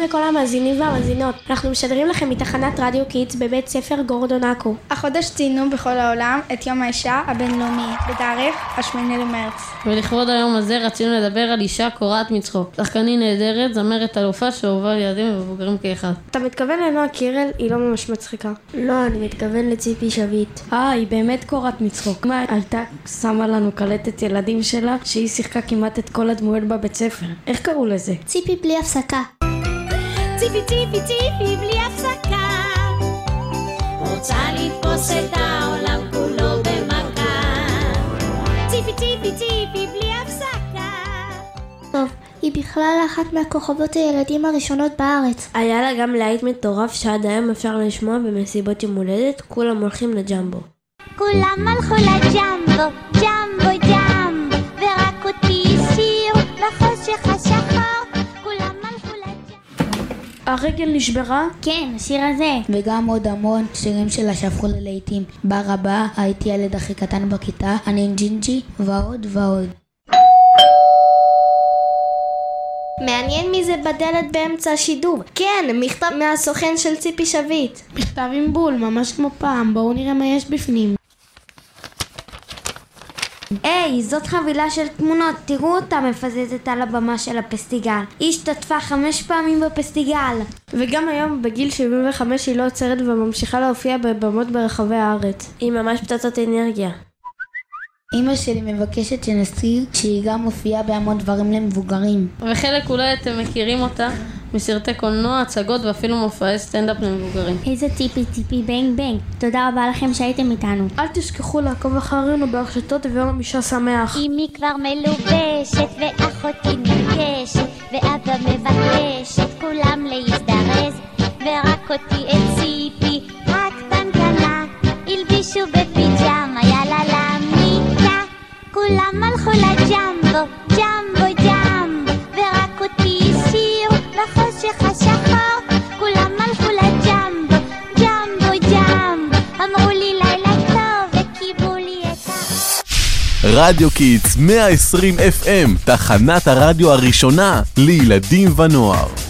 לכל המאזינים והמאזינות. אנחנו משדרים לכם מתחנת רדיו קידס בבית ספר גורדון עכו. החודש ציינו בכל העולם את יום האישה הבינלאומי, בתאריך ה-8 למרץ. ולכבוד היום הזה רצינו לדבר על אישה קורעת מצחוק. שחקנית נהדרת, זמרת אלופה שאהובה על ילדים ומבוגרים כאחד. אתה מתכוון לנועה קירל? היא לא ממש מצחיקה. לא, אני מתכוון לציפי שביט. אה, היא באמת קורעת מצחוק. מה, עלתה, שמה לנו קלטת ילדים שלה, שהיא שיחקה כמעט את כל הדמויות בבית ספר. איך קראו לזה? ציפי בלי הפסקה. ציפי ציפי ציפי בלי הפסקה. רוצה לתפוס את העולם כולו במכה. ציפי ציפי ציפי בלי הפסקה. טוב, היא בכלל אחת מהכוכבות הילדים הראשונות בארץ. היה לה גם להיט מטורף שעד היום אפשר לשמוע במסיבות יום הולדת, כולם הולכים לג'מבו. כולם הלכו לג'מבו, הרגל נשברה? כן, השיר הזה. וגם עוד המון שירים שלה שהפכו ללהיטים. בר הבא, הייתי ילד הכי קטן בכיתה, אני עם ג'ינג'י, ועוד ועוד. מעניין מי זה בדלת באמצע השידור. כן, מכתב מהסוכן של ציפי שביט. מכתב עם בול, ממש כמו פעם, בואו נראה מה יש בפנים. היי, זאת חבילה של תמונות, תראו אותה מפזזת על הבמה של הפסטיגל. היא השתתפה חמש פעמים בפסטיגל. וגם היום, בגיל 75, היא לא עוצרת וממשיכה להופיע בבמות ברחבי הארץ. היא ממש פצצת אנרגיה. אמא שלי מבקשת שנזכיר שהיא גם מופיעה בהמון דברים למבוגרים. וחלק אולי אתם מכירים אותה מסרטי קולנוע, הצגות ואפילו מופעי סטנדאפ למבוגרים. איזה ציפי ציפי בנג בנג. תודה רבה לכם שהייתם איתנו. אל תשכחו לעקוב אחרינו ברשתות ויום אישה שמח. אמי כבר מלובשת ואחותי נרגשת ואבא מבקשת כולם להזדרז ורק אותי את רדיו קיטס 120 FM, תחנת הרדיו הראשונה לילדים ונוער.